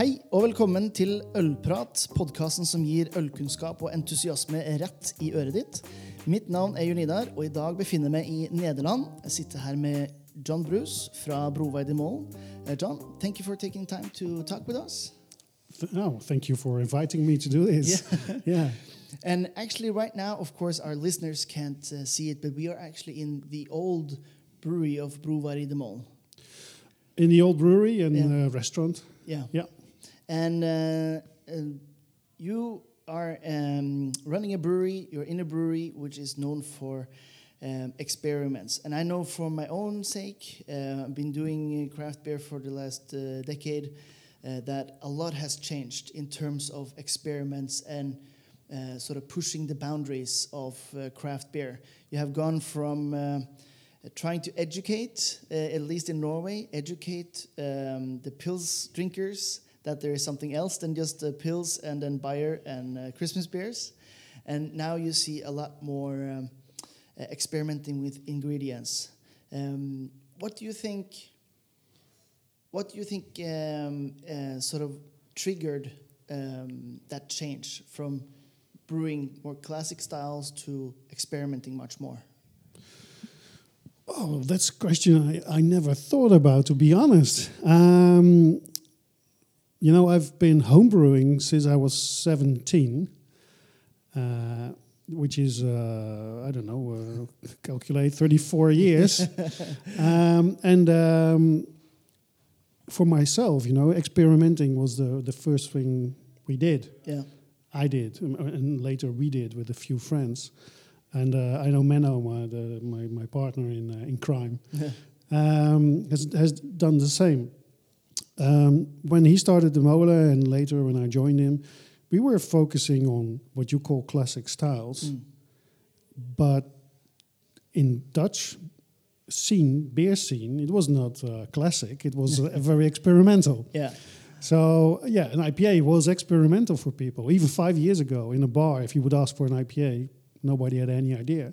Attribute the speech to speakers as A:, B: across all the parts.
A: Hei og velkommen til Ølprat, podkasten som gir ølkunnskap og entusiasme rett i øret ditt. Mitt navn er Jon Idar, og i dag befinner jeg meg i Nederland. Jeg sitter her med John Bruce fra Broveid i Mål. Uh, John, thank you for taking time to talk with us.
B: Oh, thank you for inviting me to do this. Yeah.
A: And actually, right now, of course, our listeners can't uh, see it, but we are actually in the old brewery of Broveid de Mål.
B: In the old brewery and
A: Yeah.
B: uh, restaurant.
A: Yeah.
B: Yeah.
A: And uh, uh, you are um, running a brewery, you're in a brewery which is known for um, experiments. And I know for my own sake, uh, I've been doing craft beer for the last uh, decade, uh, that a lot has changed in terms of experiments and uh, sort of pushing the boundaries of craft beer. You have gone from trying to educate, at least in Norway, educate um, the pils drinkers that there is something else than just uh, pils and then beer and uh, Christmas beers. And now you see a lot more um, uh, experimenting with ingredients. Um, what do you think? What do you think um, uh, sort of triggered um, that change from brewing more classic styles to experimenting much more?
B: Oh, that's a question I, I never thought about, to be honest. Um, you know, I've been homebrewing since I was 17, uh, which is, uh, I don't know, uh, calculate 34 years. um, and um, for myself, you know, experimenting was the, the first thing we did.
A: Yeah.
B: I did, and later we did with a few friends. And uh, I know Menno, my, the, my, my partner in, uh, in crime, um, has, has done the same. Um, when he started the Molen, and later when I joined him, we were focusing on what you call classic styles.
A: Mm.
B: But in Dutch scene, beer scene, it was not uh, classic, it was uh, very experimental.
A: Yeah.
B: So yeah, an IPA was experimental for people. Even five years ago, in a bar, if you would ask for an IPA, nobody had any idea.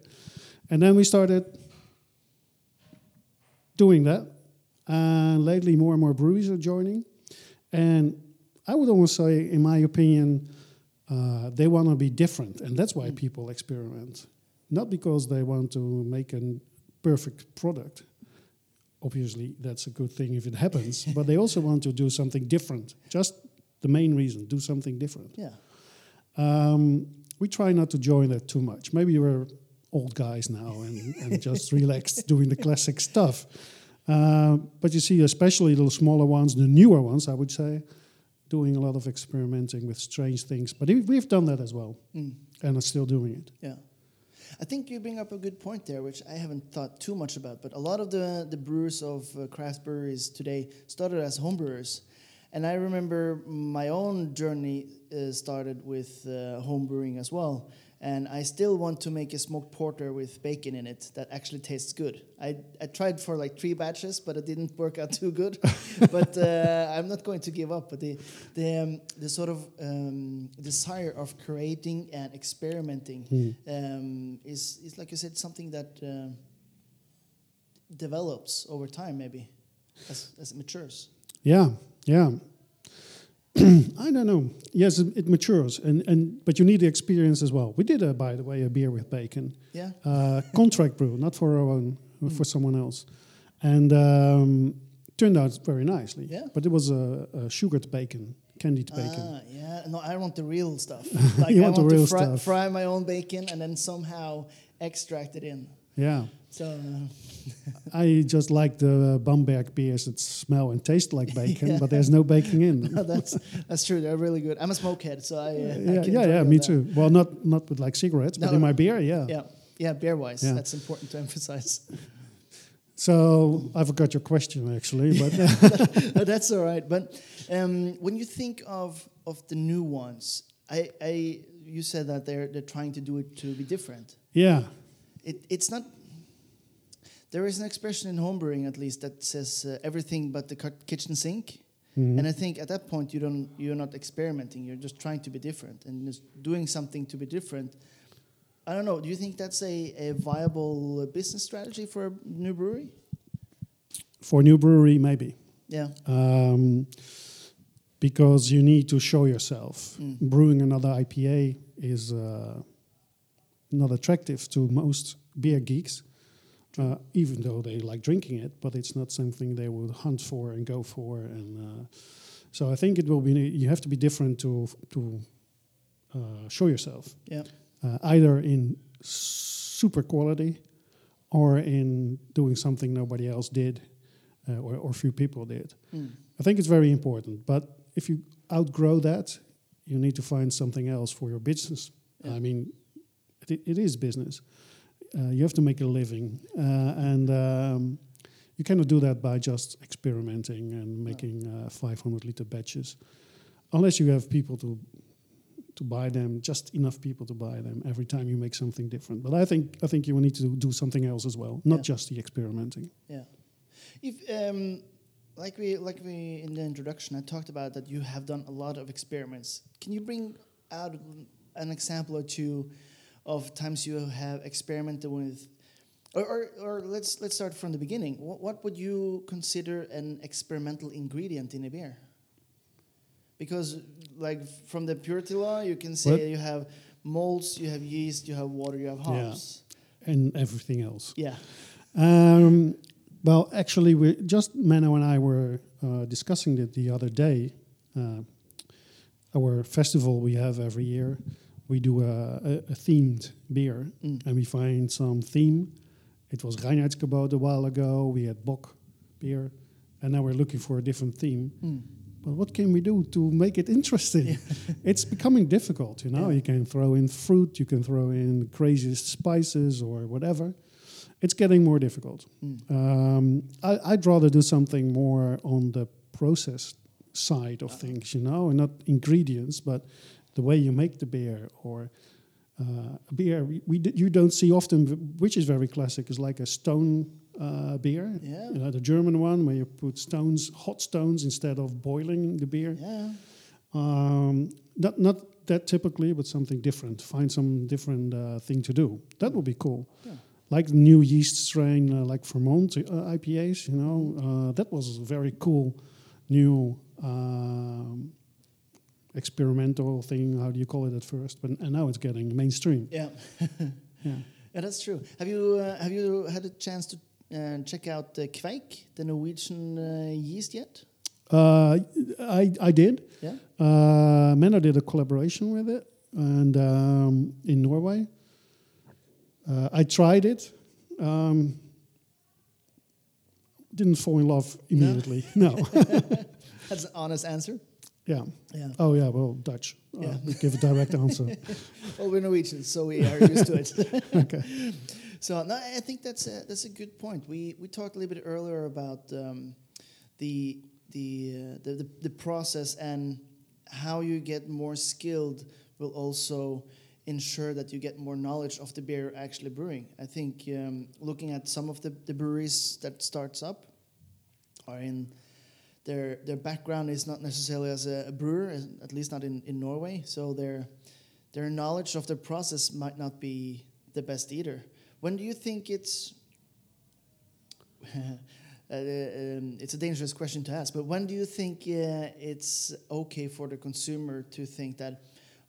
B: And then we started doing that. And lately, more and more breweries are joining. And I would almost say, in my opinion, uh, they want to be different, and that's why people experiment. Not because they want to make a perfect product. Obviously, that's a good thing if it happens, but they also want to do something different. Just the main reason, do something different.
A: Yeah.
B: Um, we try not to join that too much. Maybe we're old guys now and, and just relaxed doing the classic stuff. Uh, but you see, especially the smaller ones, the newer ones, I would say, doing a lot of experimenting with strange things. But we- we've done that as well,
A: Mm.
B: and are still doing it.
A: Yeah. I think you bring up a good point there, which I haven't thought too much about. But a lot of the, the brewers of uh, craft breweries today started as home brewers. And I remember my own journey uh, started with uh, home brewing as well. And I still want to make a smoked porter with bacon in it that actually tastes good. I, I tried for like three batches, but it didn't work out too good. but uh, I'm not going to give up. But the, the, um, the sort of um, desire of creating and experimenting um, is, is, like you said, something that uh, develops over time, maybe, as, as it matures.
B: Yeah, yeah. I don't know. Yes, it, matures, and, and but you need the experience as well. We did, a, by the way, a beer with bacon.
A: Yeah.
B: uh, contract brew, not for our own, for someone else, and um, turned out very nicely.
A: Yeah.
B: But it was a, a sugared bacon, candied bacon.
A: Ah, yeah. No, I want the real stuff. Like
B: You
A: I
B: want the
A: want
B: real
A: to fry,
B: stuff.
A: fry my own bacon and then somehow extract it in.
B: Yeah,
A: So uh,
B: I just like the Bamberg beers that smell and taste like bacon,
A: Yeah.
B: but there's no baking in. them.
A: no, that's that's true. They're really good. I'm a smokehead, so I, uh, I
B: yeah,
A: can
B: yeah, yeah, me
A: that.
B: too. Well, not not with like cigarettes, but in my beer, yeah.
A: Yeah, yeah. Beer wise,
B: Yeah.
A: that's important to emphasize.
B: So I forgot your question actually, but
A: No, that's all right. But um, when you think of of the new ones, I, I you said that they're they're trying to do it to be different.
B: yeah,
A: It, it's not. There is an expression in homebrewing, at least, that says uh, everything but the kitchen sink.
B: Mhm.
A: And I think at that point you don't you're not experimenting. You're just trying to be different and just doing something to be different. I don't know. Do you think that's a, a viable uh, business strategy for a new brewery?
B: for a new brewery maybe.
A: Yeah.
B: Um, because you need to show yourself.
A: Mm.
B: Brewing another IPA is uh, not attractive to most beer geeks, uh, even though they like drinking it. But it's not something they would hunt for and go for. And uh, so I think it will be. You have to be different to to uh, show yourself,
A: Yeah.
B: uh, either in super quality or in doing something nobody else did uh, or, or few people did.
A: Mm.
B: I think it's very important. But if you outgrow that, you need to find something else for your business.
A: Yeah.
B: I mean, it, it is business. Uh, you have to make a living, uh, and um, you cannot do that by just experimenting and making uh, 500 liter batches, unless you have people to to buy them, just enough people to buy them every time you make something different. But I think I think you will need to do something else as well, not
A: Yeah.
B: just the experimenting.
A: Yeah. If um, like we like we in the introduction, I talked about that you have done a lot of experiments. Can you bring out an example or two of times you have experimented with, or or, or let's let's start from the beginning. What, what would you consider an experimental ingredient in a beer? Because like from the purity law, you can say
B: What?
A: you have malts, you have yeast, you have water, you have
B: Yeah.
A: hops.
B: And everything else.
A: Yeah.
B: Um, well, actually, we just Menno and I were uh, discussing it the other day. Uh, our festival we have every year, we do a, a, a themed beer,
A: Mm.
B: and we find some theme. It was Reinheitsgebot a while ago. We had Bock beer, and now we're looking for a different theme.
A: Mm.
B: But what can we do to make it interesting? it's becoming difficult, you know.
A: Yeah.
B: You can throw in fruit, you can throw in craziest spices or whatever. It's getting more difficult.
A: Mm.
B: Um, I, I'd rather do something more on the process side of
A: Uh-huh.
B: things, you know, and not ingredients, but the way you make the beer or uh, a beer we, we you don't see often, which is very classic, is like a stone uh, beer.
A: Yeah.
B: You know, the German one where you put stones, hot stones, instead of boiling the beer.
A: Yeah.
B: Um, not not that typically, but something different. Find some different uh, thing to do. That would be cool.
A: Yeah.
B: Like new yeast strain, uh, like Vermont uh, IPAs. You know, uh, that was a very cool, new um, experimental thing. How do you call it at first? But and now it's getting mainstream.
A: Yeah.
B: Yeah.
A: Yeah, that's true. Have you uh, have you had a chance to uh, check out the Kveik, the Norwegian uh, yeast yet?
B: Uh, I I did.
A: Yeah.
B: Uh, Menno did a collaboration with it, and um, in Norway, uh, I tried it. Um, didn't fall in love immediately. No.
A: That's an honest answer.
B: Yeah.
A: Yeah.
B: Oh yeah. Well, Dutch. Uh, Give a direct answer.
A: Well, we're Norwegians, so we are used to it.
B: okay.
A: So no, I think that's a, that's a good point. We we talked a little bit earlier about um, the the, uh, the the the process and how you get more skilled will also ensure that you get more knowledge of the beer you're actually brewing. I think um, looking at some of the, the breweries that starts up are in their their background is not necessarily as a, a brewer, at least not in, in Norway. So their their knowledge of the process might not be the best either. When do you think it's uh, um, it's a dangerous question to ask, but when do you think uh, it's okay for the consumer to think that,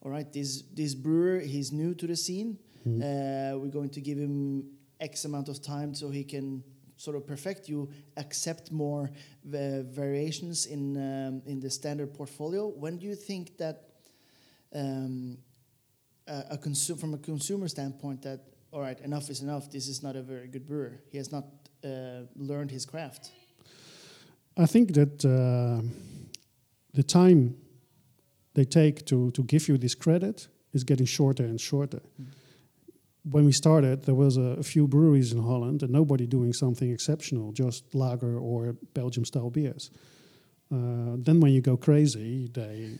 A: all right, this this brewer he's new to the scene, uh, we're going to give him X amount of time so he can sort of perfect you, accept more va- variations in um, in the standard portfolio. When do you think that um, a, a from a consumer standpoint that all right, enough is enough. This is not a very good brewer. He has not uh, learned his craft.
B: I think that uh, the time they take to, to give you this credit is getting shorter and shorter. When we started, there was a, a few breweries in Holland and nobody doing something exceptional, just lager or Belgium style beers. Uh, then when you go crazy, they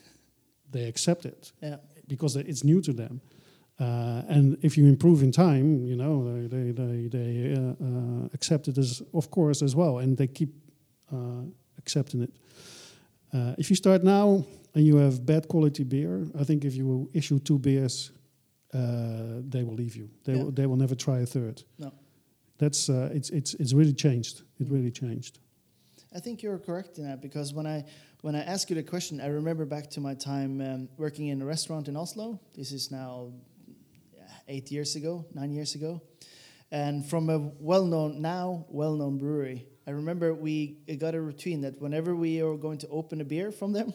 B: they accept it
A: Yeah,
B: because it's new to them. Uh, and if you improve in time, you know they they they, they uh, uh, accept it as of course as well, and they keep uh, accepting it. Uh, if you start now and you have bad quality beer, I think if you issue two beers, uh, they will leave you. They
A: Yeah.
B: will, they will never try a third.
A: No.
B: That's uh, it's it's it's really changed. It really changed.
A: I think you're correct in that because when I when I ask you the question, I remember back to my time um, working in a restaurant in Oslo. This is now eight years ago, nine years ago, and from a well-known now well-known brewery. I remember we got a routine that whenever we were going to open a beer from them,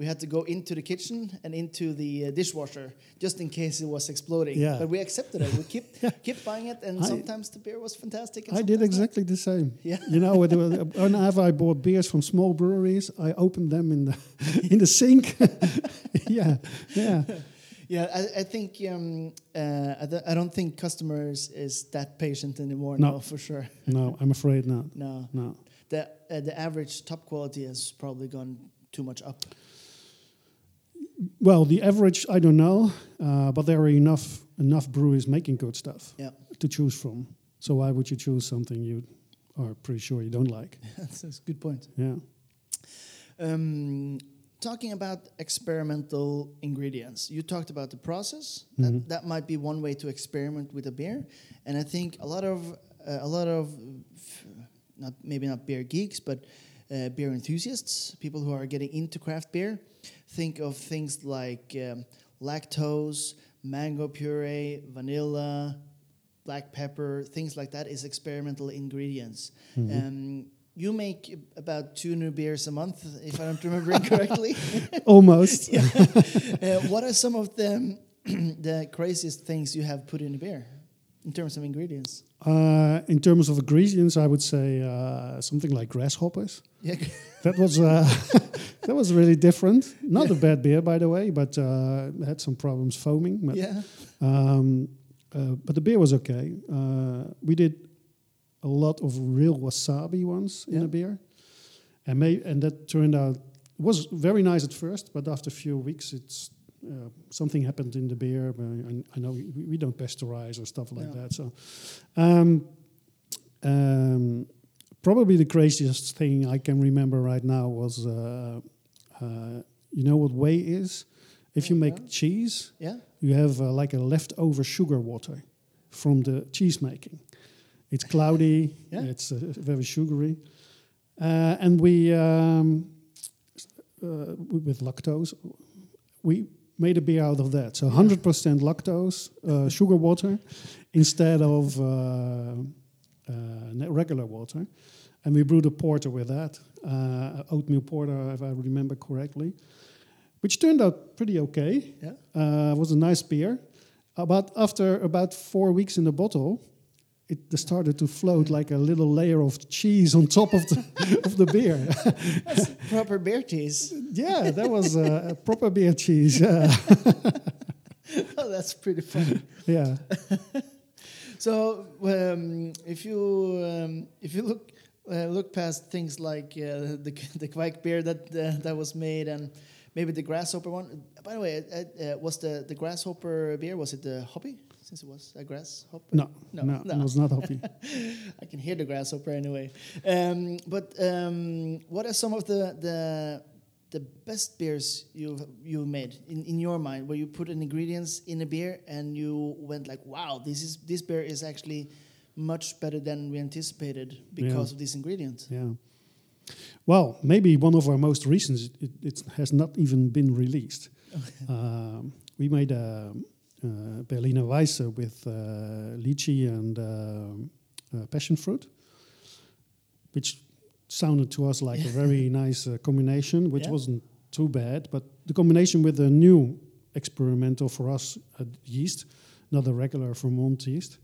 A: we had to go into the kitchen and into the uh, dishwasher just in case it was exploding.
B: Yeah.
A: But we accepted it. We keep keep buying it, and
B: I-
A: sometimes the beer was fantastic.
B: I did
A: sometimes not.
B: exactly the same.
A: Yeah.
B: You know, whenever I bought beers from small breweries, I opened them in the in the sink. yeah, yeah.
A: Yeah, I, I think um, uh, I, don't- I don't think customers is that patient anymore.
B: No.
A: No, for sure.
B: No, I'm afraid not.
A: No,
B: No.
A: the uh, the average top quality has probably gone too much up.
B: Well, the average, I don't know, uh, but there are enough enough breweries making good stuff
A: Yeah,
B: to choose from. So why would you choose something you are pretty sure you don't like?
A: that's, that's a good point.
B: Yeah.
A: Um, talking about experimental ingredients, you talked about the process.
B: Mhm.
A: That, that might be one way to experiment with a beer, and I think a lot of uh, a lot of not maybe not beer geeks, but uh, beer enthusiasts, people who are getting into craft beer, think of things like um, lactose, mango puree, vanilla, black pepper, things like that is experimental ingredients.
B: Mm-hmm.
A: Um, you make about two new beers a month, if I don't remember incorrectly.
B: Almost.
A: Uh, what are some of the the craziest things you have put in a beer in terms of ingredients?
B: Uh, in terms of ingredients, I would say uh, something like grasshoppers.
A: Yeah,
B: That was uh, that was really different. Not a bad beer, by the way, but uh, had some problems foaming. But,
A: yeah,
B: um, uh, but the beer was okay. Uh, we did a lot of real wasabi ones in
A: Yeah.
B: a beer, and may, and that turned out was very nice at first, but after a few weeks, it's uh, something happened in the beer. Uh, I, I know we, we don't pasteurize or stuff like
A: Yeah.
B: that. So, um, um, probably the craziest thing I can remember right now was, uh, uh, you know what whey is? If you make
A: Yeah.
B: cheese,
A: yeah.
B: you have uh, like a leftover sugar water from the cheese making. It's cloudy,
A: Yeah.
B: it's uh, very sugary, uh, and we um, uh, with lactose, we made a beer out of that. So 100% lactose uh, sugar water instead of uh, uh, regular water, and we brewed a porter with that, uh, oatmeal porter, if I remember correctly, which turned out pretty okay.
A: Yeah.
B: Uh, was a nice beer. But after about four weeks in the bottle, it started to float like a little layer of cheese on top of the of the beer.
A: Proper beer cheese.
B: yeah, that was uh, a proper beer cheese. Yeah,
A: oh, that's pretty funny.
B: yeah.
A: So, um, if you um, if you look uh, look past things like uh, the the Kveik beer that uh, that was made and maybe the grasshopper one. By the way, uh, uh, was the the grasshopper beer was it the hoppy? Since it was a grasshopper.
B: No,
A: No,
B: no,
A: no.
B: it was not hoppy.
A: I can hear the grasshopper anyway. Um, but um, what are some of the the the best beers you've you made in, in your mind, where you put an ingredients in a beer and you went like, wow, this is this beer is actually much better than we anticipated because of these ingredients.
B: Yeah. Well, maybe one of our most recent, it, it has not even been released. Um, we made a, uh Berliner Weisse with uh, lychee and um uh, passion fruit, which sounded to us like a very nice uh, combination, which
A: Yeah.
B: wasn't too bad. But the combination with the new experimental for us uh, yeast, not the regular Vermont yeast,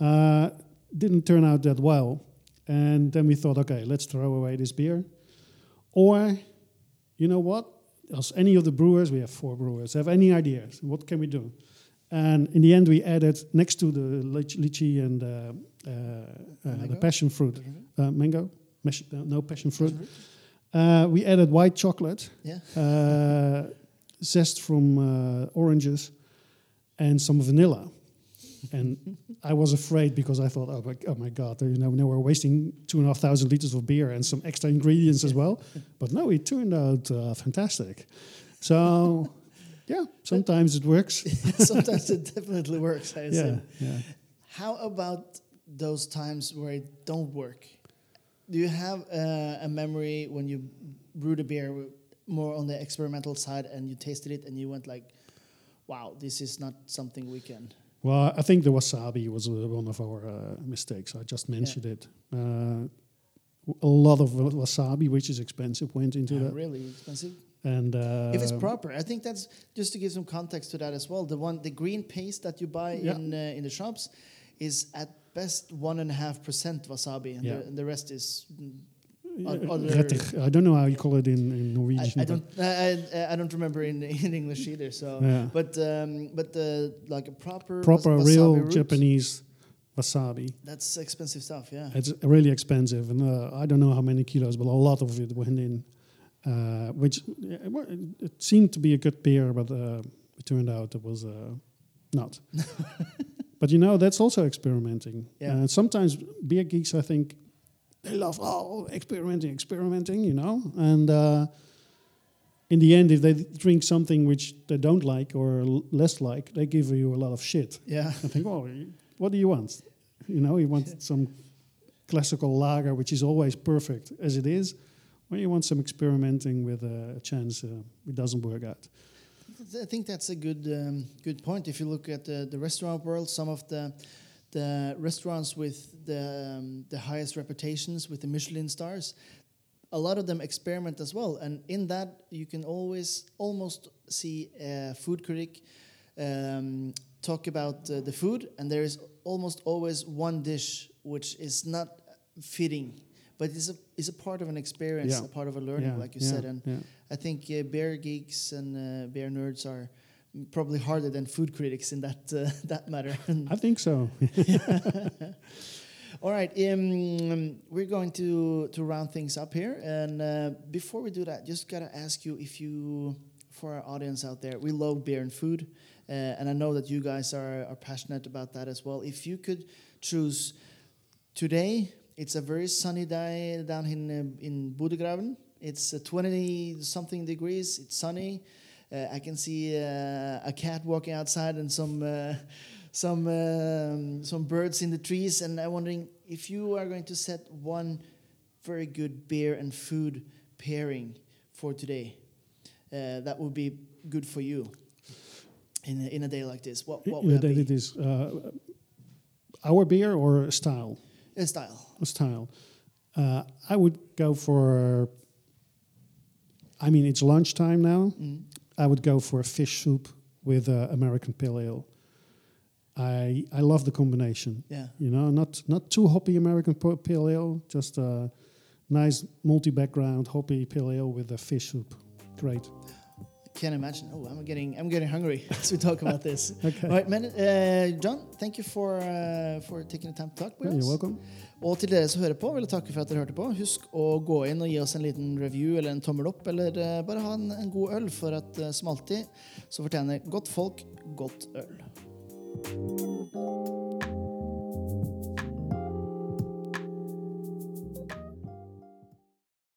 B: uh, didn't turn out that well. And then we thought, okay, let's throw away this beer. Or, you know what? As any of the brewers, we have four brewers, have any ideas? What can we do? And in the end, we added next to the lychee and uh, uh, uh, the passion fruit, uh, mango, uh, no passion fruit. Uh, we added white chocolate,
A: Yeah.
B: uh, zest from uh, oranges, and some vanilla. And I was afraid because I thought, oh my, oh my God, you know, now we're wasting two and a half thousand liters of beer and some extra ingredients as well. But no, it turned out uh, fantastic. So, yeah, sometimes it works.
A: Sometimes it definitely works. I
B: yeah,
A: assume.
B: yeah.
A: How about those times where it don't work? do you have uh, a memory when you brewed a beer more on the experimental side and you tasted it and you went like, "Wow, this is not something we can."
B: Well, I think the wasabi was uh, one of our uh, mistakes. I just mentioned it. Uh, a lot of wasabi, which is expensive, went into
A: Uh,
B: that.
A: really expensive.
B: And uh,
A: if it's proper, I think that's just to give some context to that as well. The one, the green paste that you buy
B: Yeah.
A: in uh, in the shops, is at best one and a half percent wasabi, and,
B: Yeah.
A: the, and the rest is. mm,
B: I don't know how you call it in, in Norwegian.
A: I
B: but-
A: don't. I, I, I don't remember in in English either. So,
B: Yeah.
A: but um, but the like a proper
B: proper real
A: root,
B: Japanese wasabi.
A: That's expensive stuff. Yeah.
B: It's really expensive, and uh, I don't know how many kilos, but a lot of it went in. Uh, which it it seemed to be a good beer, but uh, it turned out it was uh, not. but you know, that's also experimenting.
A: Yeah.
B: Uh, sometimes beer geeks, I think, they love oh experimenting, experimenting, you know, and. Uh, in the end, if they drink something which they don't like or l- less like, they give you a lot of shit.
A: Yeah.
B: I think, well, what do you want? You know, you want some classical lager, which is always perfect as it is, or you want some experimenting with a chance uh, it doesn't work out.
A: I think that's a good um, good point. If you look at the, the restaurant world, some of the the restaurants with the um, the highest reputations with the Michelin stars, a lot of them experiment as well. And in that, you can always almost see a food critic um, talk about uh, the food, and there is almost always one dish which is not fitting, but it's a is a part of an experience,
B: Yeah.
A: a part of a learning,
B: Yeah,
A: like you
B: yeah,
A: said. And. I think uh, bear geeks and uh, bear nerds are probably harder than food critics in that uh, that matter.
B: I think so.
A: All right, um, we're going to to round things up here, and uh, before we do that, just gotta ask you if you, for our audience out there, we love beer and food, uh, and I know that you guys are are passionate about that as well. If you could choose today, it's a very sunny day down in uh, in Bodegraven. It's uh, 20 something degrees. It's sunny. Uh, I can see uh, a cat walking outside and some uh, some um, some birds in the trees. And I'm wondering if you are going to set one very good beer and food pairing for today, uh, that would be good for you in a, in a day like this. What what
B: In
A: would that be?
B: it is uh, our beer or style.
A: A style.
B: A style. Uh, I would go for. I mean, it's lunchtime now.
A: Mm.
B: I would go for a fish soup with uh, American Pale Ale. I I love the combination.
A: Yeah.
B: You know, not not too hoppy American Pale Ale, just a nice multi-background hoppy Pale Ale with a fish soup. Great.
A: Can't imagine. Oh, I'm getting I'm getting hungry as we talk about this.
B: Okay.
A: All right, men, uh, John, thank you for uh, for taking the time to talk with
B: You're
A: us.
B: you're welcome.
A: Og til dere som hører på, vil jeg takke for at dere hørte på. Husk å gå inn og gi oss en liten review eller en tommel opp, eller eh, bare ha en, en god øl, for at eh, som alltid så fortjener godt folk godt øl.